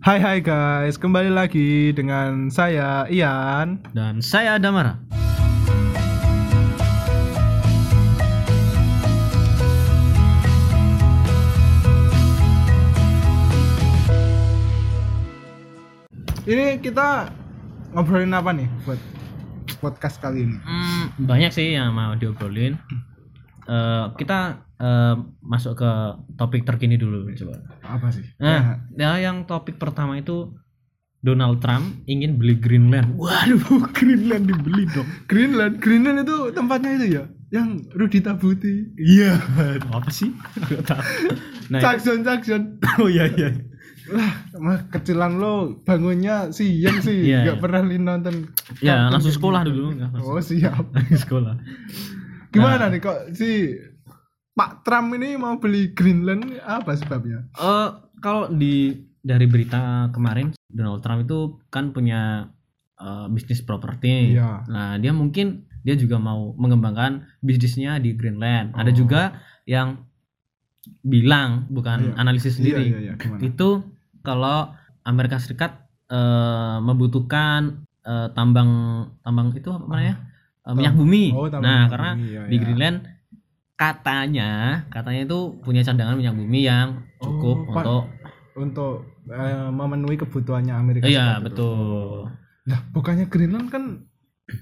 Hai hai guys, kembali lagi dengan saya Ian. Dan saya Damara. Ini kita ngobrolin apa nih buat podcast kali ini? Hmm, banyak sih yang mau diobrolin. Eh, kita eh, masuk ke topik terkini dulu coba. Apa sih? Nah, ya yang topik pertama itu Donald Trump ingin beli Greenland. Waduh, Greenland dibeli dong. Greenland, Greenland itu tempatnya itu ya, yang Rudi Tabuti. Iya. Apa sih? Nah, Jackson, Jackson. oh iya iya. Lah, mah kecilan lo bangunnya siang sih, Iya, nggak iya. pernah li nonton. Ya, kartun langsung sekolah dulu. Nggak, langsung- Oh siap. sekolah. Gimana Nah. nih kok si Pak Trump ini mau beli Greenland apa sebabnya? Eh kalau di dari berita kemarin Donald Trump itu kan punya eh, bisnis properti. Iya. Nah, dia mungkin dia juga mau mengembangkan bisnisnya di Greenland. Ada Oh. juga yang bilang bukan Iya. analisis sendiri. Iya, iya, iya. Gimana? Itu kalau Amerika Serikat eh, membutuhkan eh, tambang tambang itu apa namanya? Eh, minyak bumi. Oh, nah, minyak karena bumi, iya, di iya. Greenland katanya katanya itu punya cadangan minyak bumi yang cukup Oh, untuk untuk eh, memenuhi kebutuhannya Amerika iya Serikat itu. betul Nah, bukannya Greenland kan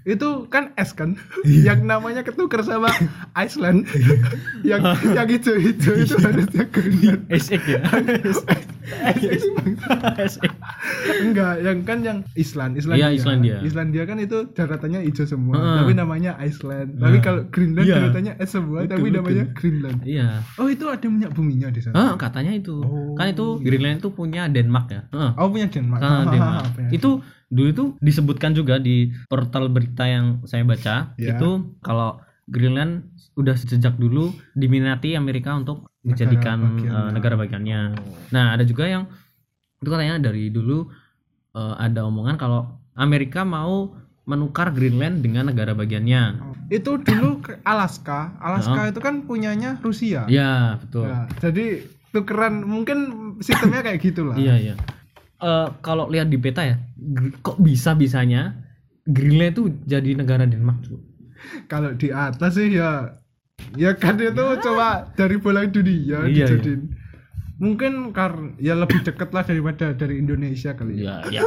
itu kan es kan Iya. yang namanya ketukar sama Iceland yang yang hijau-hijau itu harusnya Greenland SX ya Es. SX enggak yang kan yang Island Islandia Iya, Islandia. Islandia kan itu daratannya hijau semua Heeh. tapi namanya Iceland tapi kalau Greenland Iya. daratannya es semua Betul, tapi betul. namanya Greenland iya oh itu ada minyak buminya di sana Ah, katanya itu Oh. kan itu Greenland itu punya Denmark ya Heeh. oh punya Denmark Ah, Denmark. Itu dulu itu disebutkan juga di portal berita yang saya baca Ya. itu kalau Greenland udah sejak dulu diminati Amerika untuk Negara dijadikan bagiannya. eh, negara bagiannya. Nah ada juga yang itu katanya dari dulu eh, ada omongan kalau Amerika mau menukar Greenland dengan negara bagiannya. itu dulu ke Alaska Alaska itu kan punyanya Rusia Ya betul. Nah, jadi tukeran mungkin sistemnya kayak gitulah Iya iya. Eh, kalau lihat di peta ya, kok bisa bisanya Greenland itu jadi negara Denmark tuh? kalau di atas sih ya ya kan itu coba dari bola dunia Iya, dijadiin mungkin karena ya lebih deket lah daripada dari Indonesia kali ya Ya, ya.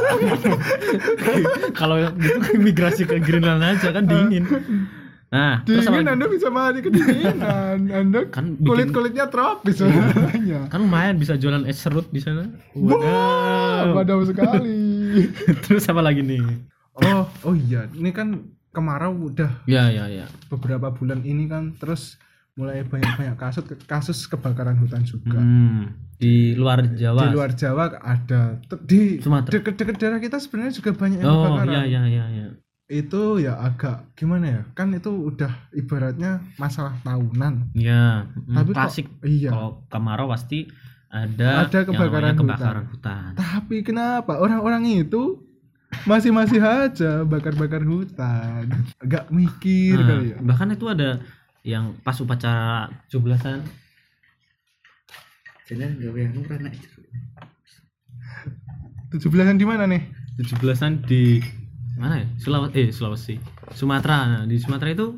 Kalau gitu migrasi ke Greenland aja kan dingin. Nah, terus apa dingin lagi? anda bisa mati kedinginan anda Kan bikin- kulit kulitnya tropis soalnya Kan lumayan bisa jualan es serut di sana. Wadaw. padam sekali terus apa lagi nih? oh oh iya ini kan kemarau udah Ya, ya, ya. beberapa bulan ini kan terus mulai banyak-banyak kasus kasus kebakaran hutan juga Hmm, di luar Jawa. di luar Jawa ada di Sumatera. deket-deket daerah kita sebenarnya juga banyak yang Oh, kebakaran ya, ya, ya, ya. Itu ya agak gimana ya kan itu udah ibaratnya masalah tahunan Ya, Tapi kok- klasik. iya. Kalau kemarau pasti ada Ada yang kebakaran kebakaran hutan. tapi kenapa orang-orang itu masih masih aja bakar-bakar hutan agak mikir Nah, kali ya bahkan itu ada yang pas upacara 17-an Jangan gawe anu ora nek. tujuh belasan di mana nih 17-an di mana ya? Sulawesi eh Sulawesi. Sumatera. Nah, di Sumatera itu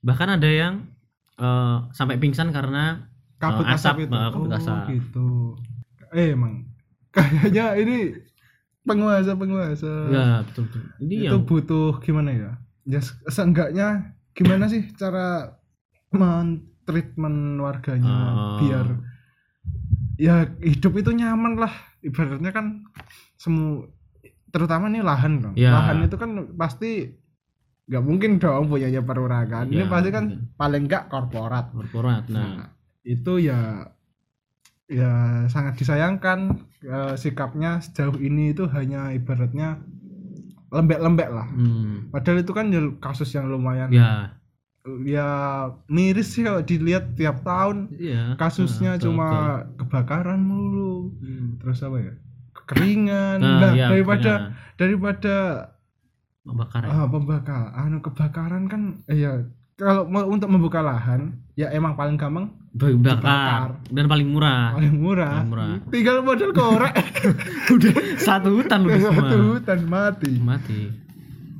bahkan ada yang eh, sampai pingsan karena kabut Eh, asap, asap, itu eh, kabut oh asap. gitu eh emang kayaknya ini penguasa penguasa ya betul betul. Ini itu yang butuh gimana ya ya se- seenggaknya gimana sih cara men-treatment warganya Oh. biar ya hidup itu nyaman lah ibaratnya kan semua terutama nih lahan kan Ya. lahan itu kan pasti nggak mungkin dong punyanya perorangan ini Ya, pasti kan mungkin. paling nggak korporat korporat. Nah, Nah, itu ya ya sangat disayangkan eh, sikapnya sejauh ini itu hanya ibaratnya lembek-lembek lah. hmm, Padahal itu kan ya kasus yang lumayan ya, ya miris sih kalau dilihat tiap tahun iya. kasusnya Nah, cuma betul. kebakaran mulu. Hmm. Terus apa ya? Kekeringan. Nah, Nah, iya, daripada iya. daripada pembakaran. ah, pembakaran anu kebakaran kan eh, ya kalau mau untuk membuka lahan ya emang paling gampang bakar Dibakar. dan paling murah paling murah, Paling murah. tinggal modal korek udah satu hutan lu semua satu hutan mati mati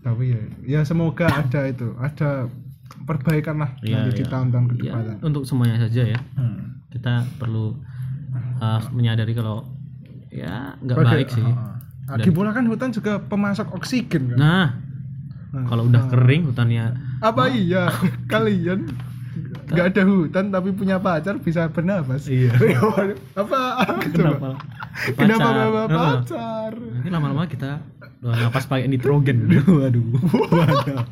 tapi ya ya semoga ada itu ada perbaikan lah Iya, nanti di iya. tahun-tahun ke ya, depan untuk semuanya saja ya Hmm. kita perlu uh, menyadari kalau ya nggak baik sih. Ah. Lagi pula kan hutan juga pemasok oksigen kan? Nah Nah, kalau udah kering hutannya apa iya? Kalian. Nggak ada hutan tapi punya pacar bisa bernapas Iya. apa? Kenapa? Kenapa Pacar. bawa Heeh. pacar? Nanti lama-lama kita uh, napas pakai nitrogen. Waduh. Waduh.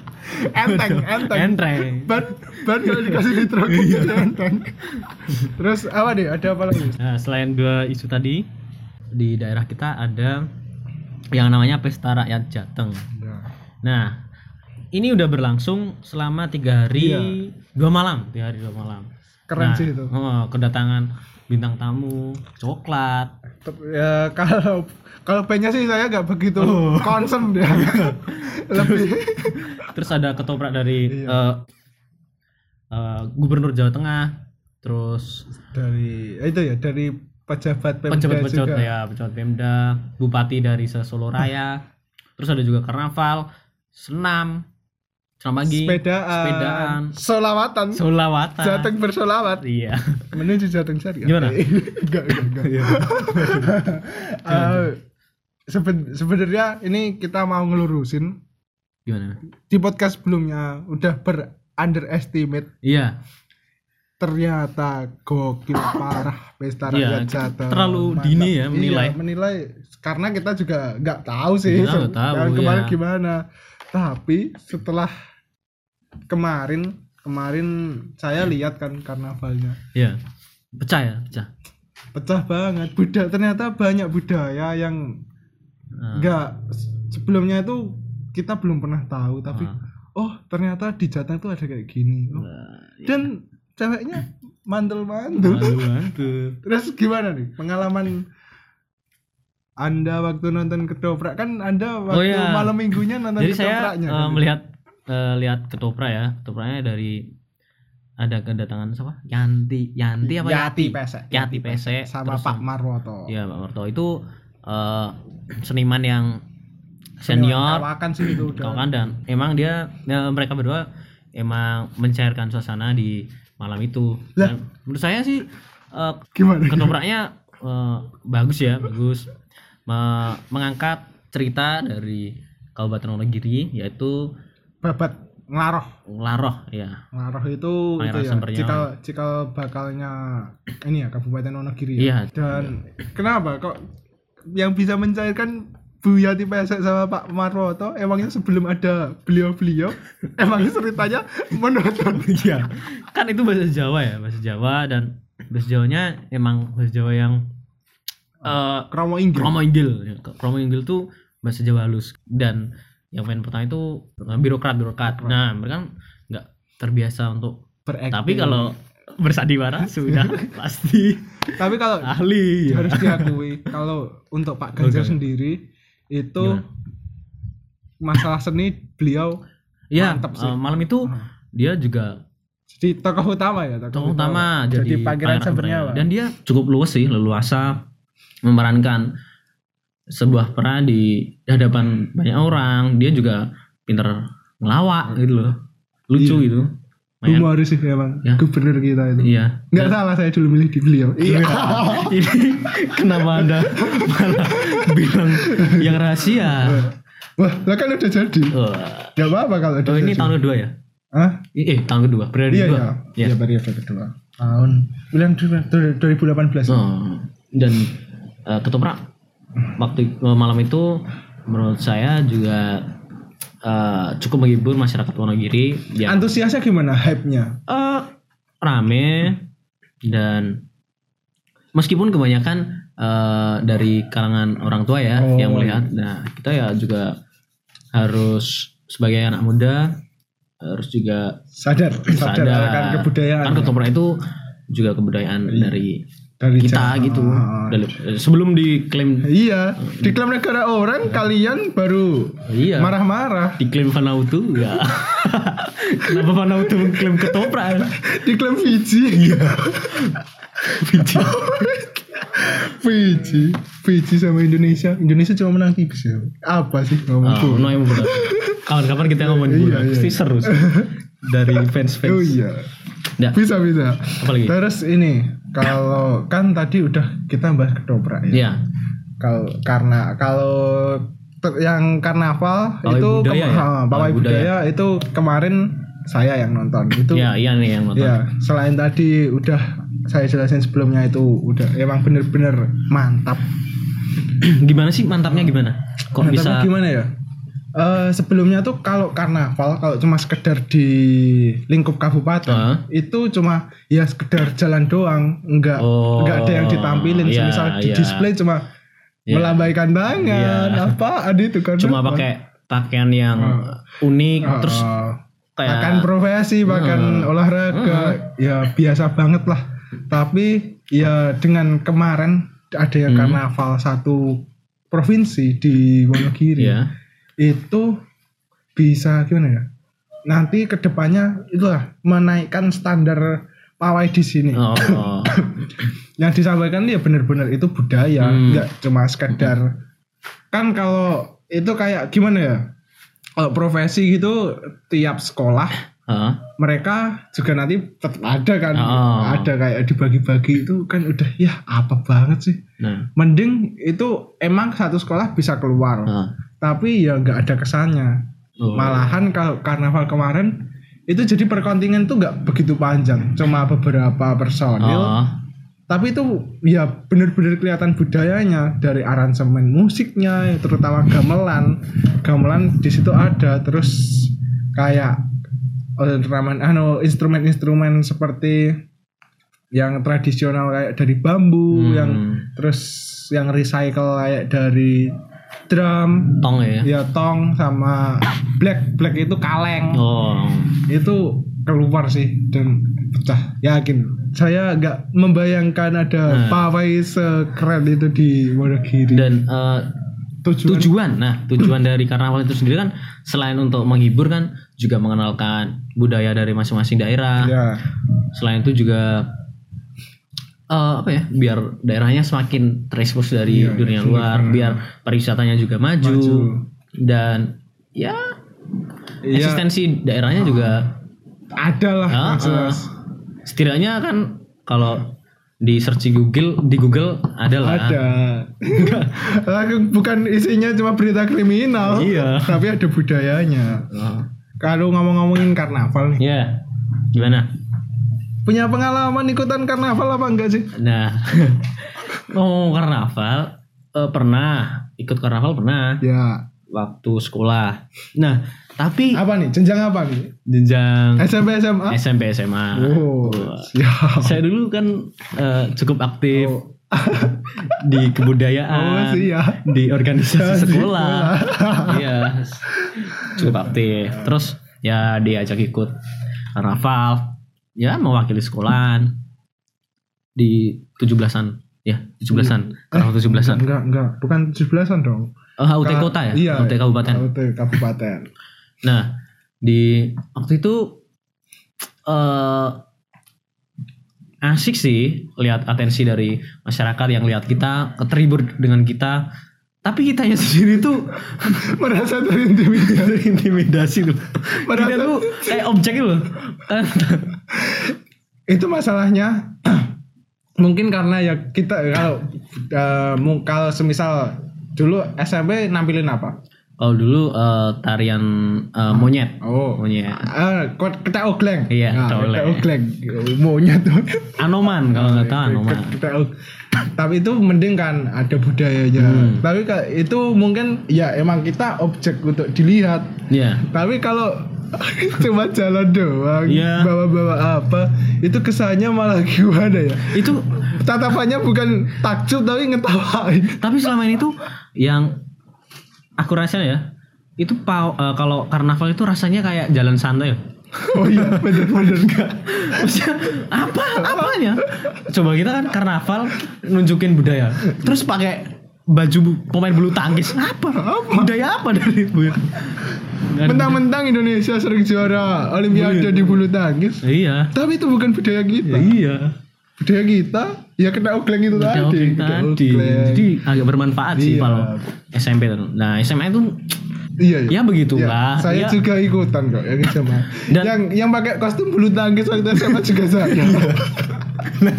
Enteng enteng. Enteng. ban ban kalau dikasih nitrogen jadi enteng. Terus apa deh? Ada apa lagi? Nah, selain dua isu tadi di daerah kita ada yang namanya pesta rakyat Jateng. Nah, ini udah berlangsung selama tiga hari Iya. dua malam, tiga hari dua malam. keren Nah, sih itu oh, kedatangan bintang tamu, coklat. Ya kalau kalau pennya sih saya nggak begitu Oh. concern dia lebih Terus ada ketoprak dari Iya. eh, eh, Gubernur Jawa Tengah. Terus dari itu ya dari pejabat Pemda pejabat-pejabat juga ya, pejabat Pemda, bupati dari Solo Raya. Terus ada juga karnaval, senam, senam pagi, sepedaan, sepedaan, solawatan solawatan. Jateng bersolawat Iya. menuju Jateng Syariah Gimana? enggak enggak enggak Eh, seben- sebenarnya ini kita mau ngelurusin Gimana? di podcast sebelumnya udah ber underestimate Iya. Ternyata gokil parah pesta Iya, rakyat Jateng terlalu Mantap. dini ya menilai. iya, menilai karena kita juga nggak tahu sih Kita tahu, yang kemarin ya. gimana tapi setelah kemarin kemarin saya lihat kan karnavalnya Iya. Pecah ya, pecah. pecah banget budaya ternyata banyak budaya yang Nah, nggak sebelumnya itu kita belum pernah tahu tapi Ah. oh ternyata di Jateng tuh ada kayak gini Oh, nah, dan ceweknya mantul-mantul Aduh, aduh. terus gimana nih pengalaman anda waktu nonton ketoprak kan anda waktu iya. malam minggunya nonton Jadi saya ketopraknya eh, kan? melihat eh, lihat ketoprak ya. Ketopraknya dari ada kedatangan siapa? Yanti, Yanti apa Yati Pesek Yati Pesek. sama Terus Pak Marwoto Iya, Pak Marto itu eh, seniman yang senior kawakan sih itu udah kawan dan emang dia ya, mereka berdua emang mencairkan suasana di malam itu. Lah. Dan menurut saya sih eh, gimana ketopraknya eh, bagus ya, bagus Me- mengangkat cerita dari Kabupaten Wonogiri yaitu babat nglaroh Laroh ya. nglaroh itu itu ya cikal cikal bakalnya ini ya Kabupaten Wonogiri Iya. ya dan kenapa kok yang bisa mencairkan Bu Yati Pesek sama Pak Marwoto emangnya sebelum ada beliau-beliau emangnya ceritanya menonton Iya. kan itu bahasa Jawa ya, bahasa Jawa dan bahasa Jawanya emang bahasa Jawa yang eh Kromo Inggris Kromo Inggil. Kromo Inggil tuh bahasa Jawa halus dan yang main pertama itu birokrat birokrat. Nah mereka kan nggak terbiasa untuk. berakting. Tapi kalau bersandiwara sudah pasti tapi kalau ahli. ya. harus diakui kalau untuk Pak Ganjar sendiri itu Gimana? masalah seni beliau Iya. Mantap sih. eh, malam itu dia juga jadi tokoh utama ya tokoh utama jadi, pangeran Pangeran Dan dia cukup luas sih, leluasa memerankan sebuah peran di hadapan banyak orang. Dia juga pinter ngelawak gitu loh. Lucu Iya. gitu. Humoris sih emang Ya. gubernur kita itu Iya. nggak salah saya dulu milih di beliau iya Ini kenapa Anda malah bilang yang rahasia? wah lah kan udah jadi Wah. nggak apa-apa kalau udah Oh, ini jadi. tahun kedua ya? Hah? Eh, eh, tahun kedua, periode iya kedua. iya Iya. iya periode kedua tahun bulan 2018 Oh, dan eh, ketoprak waktu eh, malam itu menurut saya juga eh, cukup menghibur masyarakat Wonogiri yang antusiasnya gimana hype-nya? Eh, rame dan meskipun kebanyakan eh, dari kalangan orang tua ya Oh, yang melihat nah kita ya juga harus sebagai anak muda harus juga sadar sadar, sadar akan kebudayaan. Kan ketoprak itu juga kebudayaan Iya. dari Dari kita gitu. Ah. Dari- sebelum diklaim Iya, diklaim negara orang kalian baru iya marah-marah. diklaim Vanuatu ya. Kenapa Vanuatu mengklaim ketoprak? Diklaim Fiji. Iya. Fiji. Fiji, Fiji sama Indonesia. Indonesia cuma menang tipis ya. Apa sih ngomong Oh, bola? no. Kawan-kawan kita ngomongin bola, Iya, iya. pasti seru sih. Dari fans-fans. Oh iya. Ya, Bisa bisa. apa lagi? Terus ini kalau kan tadi udah kita bahas ketoprak ya. Iya. Kalau karena kalau yang karnaval Pawai itu budaya ya? Pawai budaya. budaya itu kemarin saya yang nonton itu Iya, iya nih yang nonton. ya selain tadi udah saya jelasin sebelumnya itu udah emang bener-bener mantap gimana sih mantapnya gimana? Kok Mantapnya bisa gimana ya Eh, sebelumnya tuh kalau karnaval kalau cuma sekedar di lingkup kabupaten Heeh. itu cuma ya sekedar jalan doang nggak Oh, nggak ada yang ditampilin iya, misal di iya. display cuma Iya. melambaikan tangan Iya. apa ada itu kan cuma pakai pakaian yang unik terus kayak akan profesi bahkan olahraga ya biasa banget lah tapi ya dengan kemarin ada yang Hmm. karnaval satu provinsi di Wonogiri ya. Itu bisa gimana ya? Nanti ke depannya itulah menaikkan standar pawai di sini. Oh, yang disampaikan ya benar-benar itu budaya Hmm. nggak cuma sekedar. Kan kalau itu kayak gimana ya? Kalau profesi gitu tiap sekolah Heeh. mereka juga nanti tetap ada kan? Oh. ada kayak dibagi-bagi itu kan udah ya apa banget sih? Nah, mending itu emang satu sekolah bisa keluar. Heeh. Tapi ya nggak ada kesannya. Oh. malahan kalau karnaval kemarin itu jadi perkontingen tuh nggak begitu panjang. Cuma beberapa personil. Oh, tapi itu ya bener-bener kelihatan budayanya. Dari aransemen musiknya terutama gamelan. Gamelan di situ ada. Terus kayak instrumen anu instrumen-instrumen seperti yang tradisional kayak dari bambu Hmm. yang terus yang recycle kayak dari drum tong ya. ya tong sama black. Black itu kaleng. Oh. itu keluar sih dan pecah. Yakin saya nggak membayangkan ada Nah. pawai sekeren itu di Wonogiri. Dan eh, tujuan, tujuan. Nah tujuan dari karnaval itu sendiri kan selain untuk menghibur kan juga mengenalkan budaya dari masing-masing daerah. Ya selain itu juga eh, apa ya biar daerahnya semakin terekspos dari Iya, dunia iya, luar iya. biar pariwisatanya juga maju, Maju. dan ya Iya. eksistensi daerahnya juga ada lah Ah, yang jelas. setidaknya kan kalau di search Google di Google ada lah ada bukan isinya cuma berita kriminal Iya. tapi ada budayanya Oh. kalau ngomong-ngomongin karnaval nih ya gimana punya pengalaman ikutan karnaval apa enggak sih Nah, ngomong karnaval, eh, pernah ikut karnaval pernah ya waktu sekolah. Nah, tapi apa nih jenjang apa nih jenjang SMP SMA SMP SMA. oh Wah. siap Saya dulu kan eh, cukup aktif Oh. di Oh, kebudayaan, siap. di organisasi sekolah. Iya, cukup aktif. Terus ya diajak ikut karnaval, ya mewakili sekolahan di 17-an, ya 17-an, karnaval 17-an. enggak enggak bukan 17-an dong Oh, HUT Ka- kota ya? Iya. HUT kabupaten. HUT kabupaten. Nah, di waktu itu eh asik sih lihat atensi dari masyarakat yang lihat kita terhibur dengan kita. Tapi kitanya sendiri tuh Merasa terintimidasi. terintimidasi tuh. Merasa- Kita tuh kayak objek gitu loh. Itu masalahnya mungkin karena ya kita kalau eh, mu- kalau semisal dulu SMP nampilin apa? Kalau dulu eh, tarian eh, monyet. Oh. Monyet. Ah, kot- kita ogleng. Iya, Nah, kita ogleng. tuh. Anoman kalau nggak tahu anoman. Kita Tapi itu mending kan ada budayanya. Hmm. Tapi itu mungkin ya emang kita objek untuk dilihat. Iya. Tapi kalau cuma jalan doang, Iya. bawa-bawa apa, itu kesannya malah gimana ya? Itu Tatapannya bukan takjub tapi ngetawain. tapi selama ini tuh yang aku rasa ya itu pau- eh, kalau karnaval itu rasanya kayak jalan santai ya. oh iya bener-bener enggak Maksudnya apa apanya? Coba kita kan karnaval nunjukin budaya. Terus pakai baju pemain bulu tangkis apa? Budaya apa dari mentang-mentang Indonesia sering juara Olimpiade di bulu tangkis Iya. tapi itu bukan budaya kita Iya. Budaya kita ya kena ogleng itu Udah tadi kena tadi. ogleng. Jadi agak bermanfaat sih Iya. kalau SMP tuh. Nah SMA itu iya, iya. ya begitulah. Ya, saya Ya, juga ikutan kok yang SMA. Dan- yang yang pakai kostum bulu tangkis waktu SMA juga saya. Nah,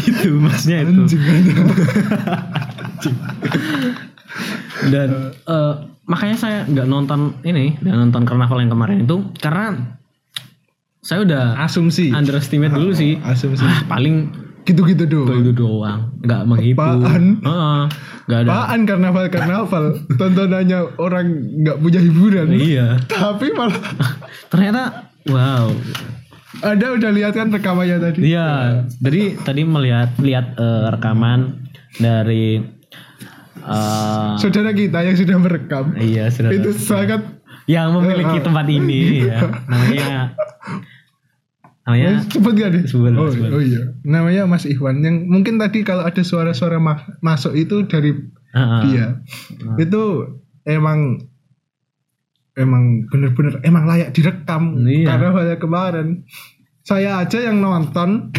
itu maksudnya itu. Anjing. Dan eh, makanya saya nggak nonton ini, nggak nonton karnaval yang kemarin itu karena saya udah Asumsi. underestimate dulu sih. Asumsi. Ah, paling Gitu-gitu doang. itu doang, nggak menghibur. Apaan? Heeh, nggak ada. Apaan karnaval karnaval tontonannya orang nggak punya hiburan. Iya. Tapi malah Ternyata wow. ada udah lihat kan rekamannya tadi. Iya. Jadi tadi melihat lihat eh, rekaman dari eh, Saudara kita yang sudah merekam iya sudah itu sangat yang memiliki tempat ini ya. Namanya namanya sebut gak nih? Sebut, oh, sebut. oh iya, namanya Mas Iwan yang mungkin tadi kalau ada suara-suara ma- masuk itu dari Heeh. dia. Itu emang emang bener-bener emang layak direkam Iya. karena pada kemarin saya aja yang nonton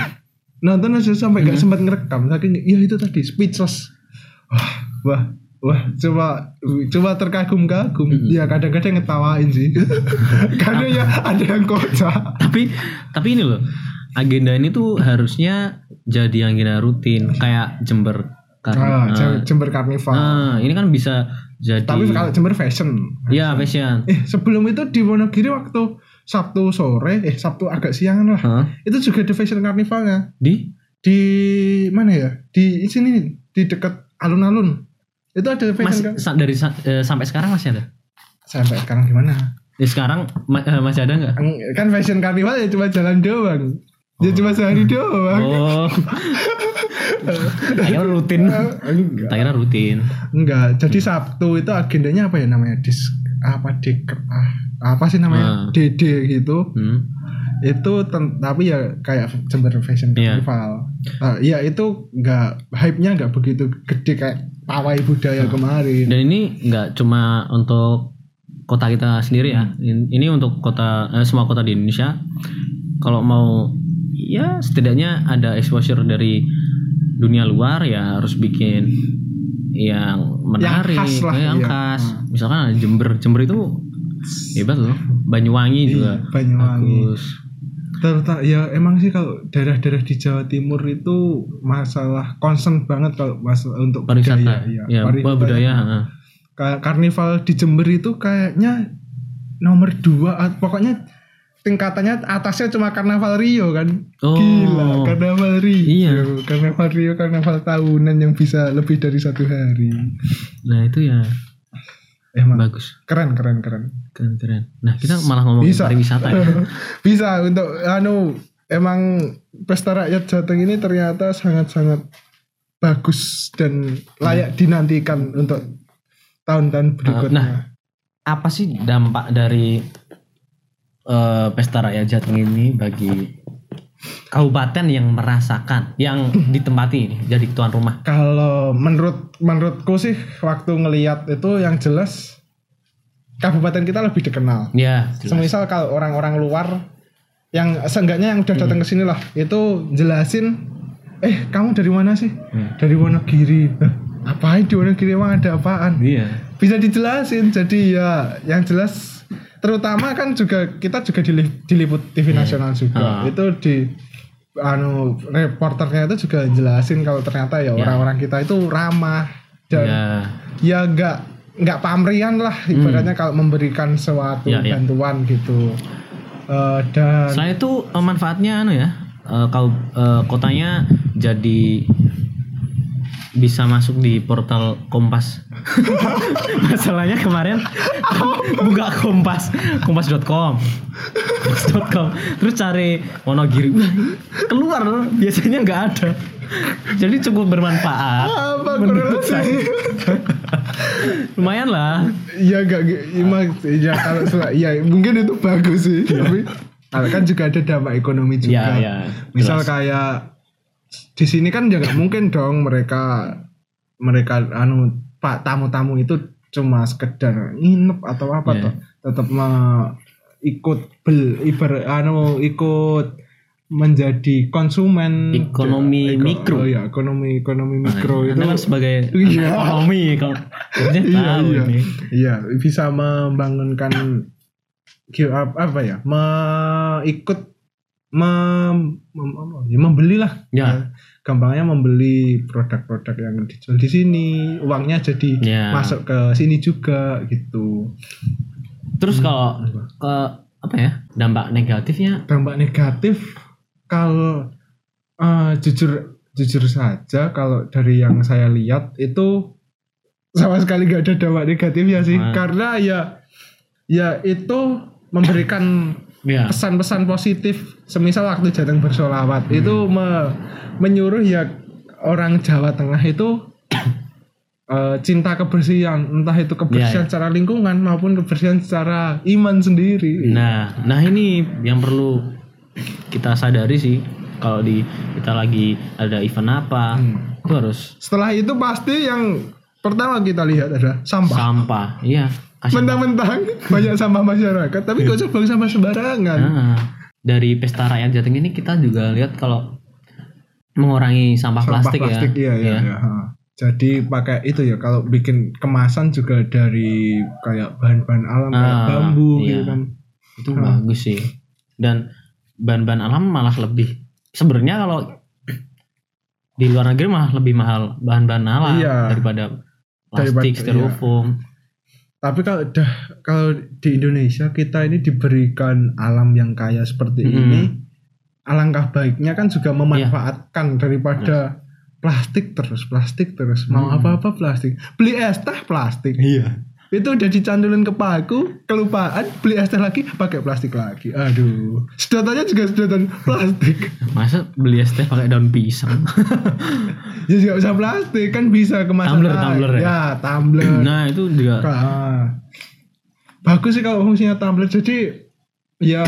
nonton aja sampai Hmm. nggak sempat ngerekam saking ya itu tadi speechless wah wah wah coba coba terkagum-kagum. Hmm. ya kadang-kadang ngetawain sih. Karena ya ada yang kocak. Tapi tapi ini loh agenda ini tuh harusnya jadi agenda rutin kayak Jember ah, karena Jem- Jember Carnival nah, ini kan bisa jadi tapi kalau Jember Fashion. Ya fashion. Eh sebelum itu di Wonogiri waktu Sabtu sore eh Sabtu agak siangan lah. Hah? itu juga ada Fashion Carnivalnya di? Di mana ya? Di sini di dekat alun-alun itu ada mas fashion kan sa- dari sa- eh, sampai sekarang masih ada? Sampai sekarang gimana? Ya, sekarang ma- eh, masih ada nggak? Kan fashion carnival ya cuma jalan doang. Ya cuma sehari doang. Oh akhirnya rutin. Enggak. Akhirnya rutin. Enggak. Jadi Sabtu itu agendanya apa ya? Namanya dis apa dek ah, apa sih namanya? Ah. DD gitu. Hmm. itu tapi ya kayak Jember Fashion Iya. Carnival Ah, ya itu enggak hype-nya enggak begitu gede kayak pawai budaya kemarin. Dan ini nggak cuma untuk kota kita sendiri ya. In- ini untuk kota eh, semua kota di Indonesia. Kalau mau ya setidaknya ada exposure dari dunia luar ya harus bikin yang menarik khas lah, yang iya. khas. Misalkan Jember Jember itu hebat loh. Banyuwangi juga. Iya, Banyuwangi. bagus Terta, ya emang sih kalau daerah-daerah di Jawa Timur itu masalah concern banget kalau masalah untuk pariwisata budaya, ya, ya. Pariwisata. budaya heeh. Kayak karnival di Jember itu kayaknya nomor dua, pokoknya tingkatannya atasnya cuma karnaval Rio kan. Oh. Gila, karnaval Rio. Iya. Karnaval Rio, karnaval tahunan yang bisa lebih dari satu hari. nah itu ya Emang bagus keren, keren, keren. keren keren nah kita malah ngomongin Bisa. pariwisata ya bisa untuk anu emang pesta rakyat Jateng ini ternyata sangat-sangat bagus dan layak dinantikan untuk tahun-tahun berikutnya. nah, apa sih dampak dari eh, pesta rakyat Jateng ini bagi kabupaten yang merasakan yang ditempati ini jadi tuan rumah Kalau menurut menurutku sih waktu ngeliat itu yang jelas kabupaten kita lebih dikenal. ya Semisal kalau orang-orang luar yang seenggaknya yang udah Hmm. datang ke sini lah itu jelasin eh kamu dari mana sih? Hmm. Dari Wonogiri. "Hah, Apain di Wonogiri emang ada apaan? iya bisa dijelasin jadi ya yang jelas terutama kan juga kita juga dilip- diliput TV nasional juga Ah. itu di anu reporternya itu juga jelasin kalau ternyata ya orang-orang kita itu ramah dan ya. ya nggak nggak pamrian lah ibaratnya kalau memberikan suatu Ya, ya. bantuan gitu. Eh, dan selain itu eh, manfaatnya anu ya eh, kau eh, kotanya jadi bisa masuk di portal Kompas. Masalahnya kemarin buka Kompas, kompas.com. Kompas.com. Terus cari Wonogiri. Wah, keluar loh. biasanya nggak ada. Jadi cukup bermanfaat. apa Menurut korelasi? saya. Lumayan lah. ya gak ya kalau ya mungkin itu bagus sih Iya. tapi Nah, kan juga ada dampak ekonomi juga. Ya, ya. Misal jelas. kayak di sini kan ya nggak mungkin dong mereka mereka anu pak tamu-tamu itu cuma sekedar nginep atau apa Iya. toh tetap ikut bel ibar anu ikut menjadi konsumen Ekonomi Eko- mikro. oh ya ekonomi ekonomi mikro itu Anda kan sebagai Iya. ekonomi kalau iya iya ini. iya bisa membangunkan apa apa ya me, ikut mem, mem- ya, membeli lah Ya. gampangnya membeli produk-produk yang dijual di sini. Uangnya jadi Ya. masuk ke sini juga gitu. Terus kalau ke apa ya dampak negatifnya? Dampak negatif kalau eh, jujur jujur saja kalau dari yang saya lihat itu sama sekali gak ada dampak negatifnya sih. Ah. karena ya ya itu memberikan ya pesan-pesan positif semisal waktu jateng bersolawat Hmm. itu me- menyuruh ya orang Jawa Tengah itu eh, cinta kebersihan entah itu kebersihan Ya, ya. secara lingkungan maupun kebersihan secara iman sendiri nah nah ini yang perlu kita sadari sih kalau di kita lagi ada event apa Hmm. itu harus setelah itu pasti yang pertama kita lihat adalah sampah sampah iya mentang-mentang banyak sampah masyarakat tapi gak usah buang sampah sembarangan Nah, dari pesta rakyat Jateng ini kita juga lihat kalau mengurangi sampah, sampah plastik, plastik ya. iya, iya, iya, ha. Jadi pakai itu ya kalau bikin kemasan juga dari kayak bahan-bahan alam kayak Ah, bambu iya. gitu kan. Itu bagus sih. Dan bahan-bahan alam malah lebih sebenarnya kalau di luar negeri malah lebih mahal bahan-bahan alam Iya. daripada plastik, Daripada- iya. Tapi kalau dah kalau di Indonesia kita ini diberikan alam yang kaya seperti Mm. ini, alangkah baiknya kan juga memanfaatkan daripada plastik terus plastik terus mau Mm. apa-apa plastik. Beli es teh plastik. Iya. Itu udah dicandulin ke paku, kelupaan beli es teh lagi pakai plastik lagi. Aduh, sedotannya juga sedotan plastik. Masa beli es teh pakai daun pisang? ya juga bisa plastik kan bisa kemasan Tumbler, air. tumbler ya? ya tumbler nah, itu juga Ah. bagus sih kalau fungsinya tumbler jadi ya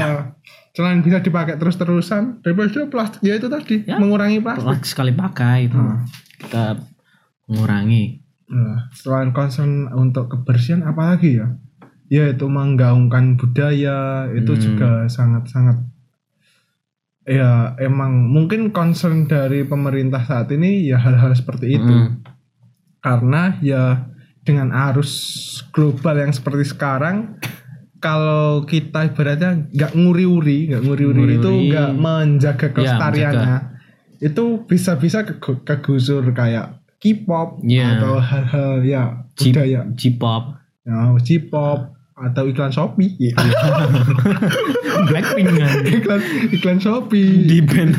selain bisa dipakai terus terusan daripada plastik ya itu tadi Ya. mengurangi plastik plastik sekali pakai itu. Hmm. Kita mengurangi. Nah, selain concern untuk kebersihan apalagi ya ya itu menggaungkan budaya itu Hmm. juga sangat-sangat ya emang mungkin concern dari pemerintah saat ini ya hal-hal seperti itu Mm. karena ya dengan arus global yang seperti sekarang kalau kita ibaratnya nggak nguri-uri nggak nguri-uri itu nggak menjaga Ya, kelestariannya itu bisa-bisa kegu- kegusur kayak K-pop Ya. atau hal-hal ya budaya. J-pop, ya, J-pop atau iklan Shopee. Blackpink kan. iklan iklan Shopee. Di band.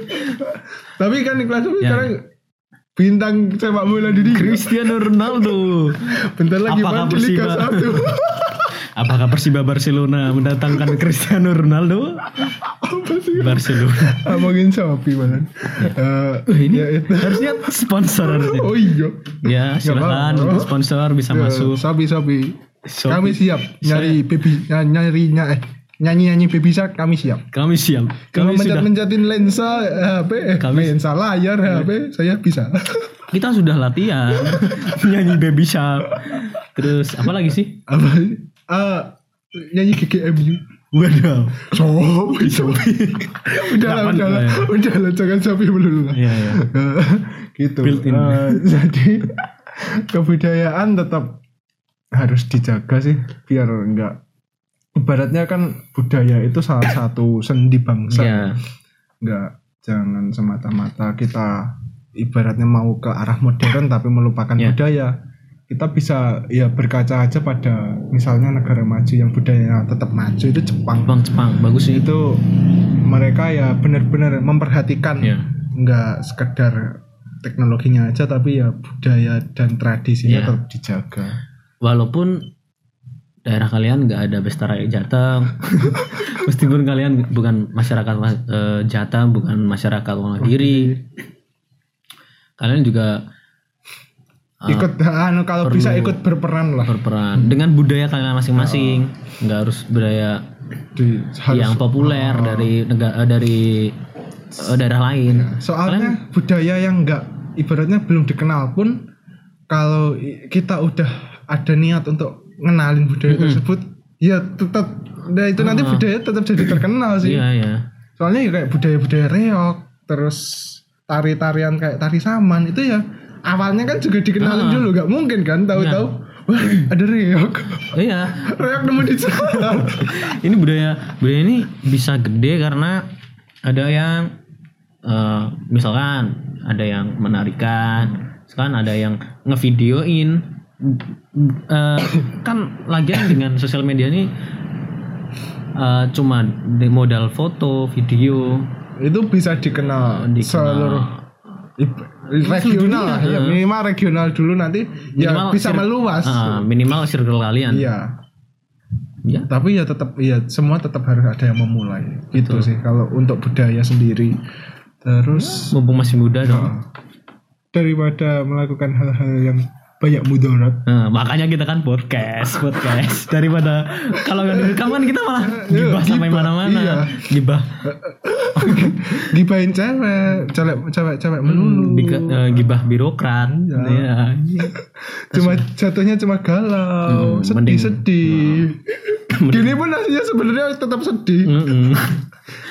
Tapi kan iklan Shopee Ya. sekarang bintang sepak bola di Cristiano Ronaldo. bentar lagi Apakah main di Liga Persiba- 1 Apakah Persiba Barcelona mendatangkan Cristiano Ronaldo? apa sih Barcelona. ngomongin Shopee malah. Eh, ini ya itu. harusnya sponsor harusnya. Oh iya. Ya, silakan untuk sponsor bisa Ya, masuk. Shopee Shopee. Shopee. Kami siap nyari baby ny- nyari ny- eh, nyanyi-nyanyi baby shark kami siap. Kami siap. Kalau Kami sudah mencet-mencetin lensa eh, HP, eh, Kami- lensa layar HP, saya bisa. kita sudah latihan nyanyi baby shark. Terus apa lagi sih? Apa? Ah, nyanyi GGMU. Waduh. Shopee, Shopee. udah lah, udah lah, ya? udah lah, jangan Shopee dulu lah. Iya, iya. Gitu. Eh, jadi kebudayaan tetap harus dijaga sih biar enggak ibaratnya kan budaya itu salah satu sendi bangsa. Iya. Enggak jangan semata-mata kita ibaratnya mau ke arah modern tapi melupakan Iya. budaya. Kita bisa ya berkaca aja pada misalnya negara maju yang budayanya tetap maju itu Jepang. Bang Jepang bagus sih. Itu mereka ya benar-benar memperhatikan Iya. nggak sekedar teknologinya aja tapi ya budaya dan tradisinya Iya. tetap dijaga. Walaupun daerah kalian nggak ada pesta rakyat Jateng, meskipun kalian bukan masyarakat eh, Jateng, bukan masyarakat Wonogiri, kalian juga ikut anu kalau perlu- bisa ikut berperan lah. berperan dengan budaya kalian masing-masing, nggak harus budaya di harus- yang populer Oh. dari negara dari eh, daerah lain. Soalnya budaya yang enggak ibaratnya belum dikenal pun kalau kita udah ada niat untuk ngenalin budaya tersebut, ya tetap nah itu nanti Ah. budaya tetap jadi terkenal sih. Iya iya. Soalnya ya kayak budaya-budaya reok, terus tari-tarian kayak tari saman itu ya awalnya kan juga dikenalin Ah. dulu, nggak mungkin kan tahu-tahu wah ada reok, Iya. reok nemu di jalan. ini budaya budaya ini bisa gede karena ada yang eh, misalkan ada yang menarikan, misalkan ada yang ngevideoin. Eh, kan lagian dengan sosial media ini eh, cuma modal foto, video, itu bisa dikenal, Dikenal. seluruh regional lah ya. Minimal regional dulu nanti ya bisa meluas Ah, minimal circle kalian. iya. Ya. tapi ya tetap ya semua tetap harus ada yang memulai. Gitu sih kalau untuk budaya sendiri. Terus Mumpung masih muda dong. uh, daripada melakukan hal-hal yang banyak mudarat Nah, makanya kita kan podcast, podcast daripada kalau nggak direkam kan kita malah gibah sampai mana-mana. iya. Gibah, gibahin cewek cewek cewek cewek melulu Bika- eh, gibah birokrat. Iya. cuma jatuhnya cuma galau Hmm, sedih mending- sedih gini pun aslinya sebenarnya tetap sedih Mm-mm.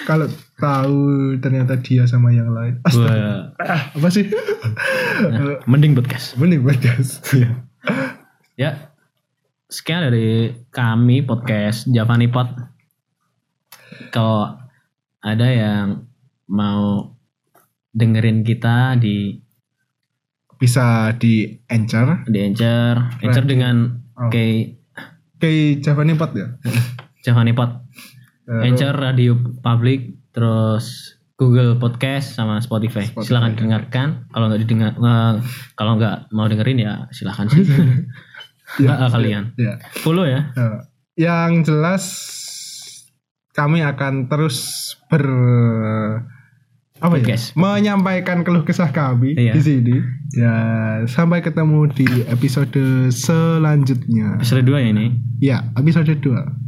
kalau tahu ternyata dia sama yang lain Astaga. Wah, Ah, apa sih nah, mending podcast. mending podcast Ya. Sekian dari kami podcast Javani Pod. Kalau ada yang mau dengerin kita di bisa di Anchor di Anchor, Anchor dengan Oh. kayak kayak Javani ya Javani Pod. Terus- Anchor Radio Public, terus Google Podcast sama Spotify. Spotify. Silakan dengarkan. Kalau nggak didengar, kalau nggak mau dengerin ya silakan sih. Ya, Nggak kalian. ya Follow ya. Nah, yang jelas kami akan terus ber apa ya? Menyampaikan keluh kesah kami Iya. di sini. Ya, sampai ketemu di episode selanjutnya. Episode 2 ya ini. Ya, episode 2.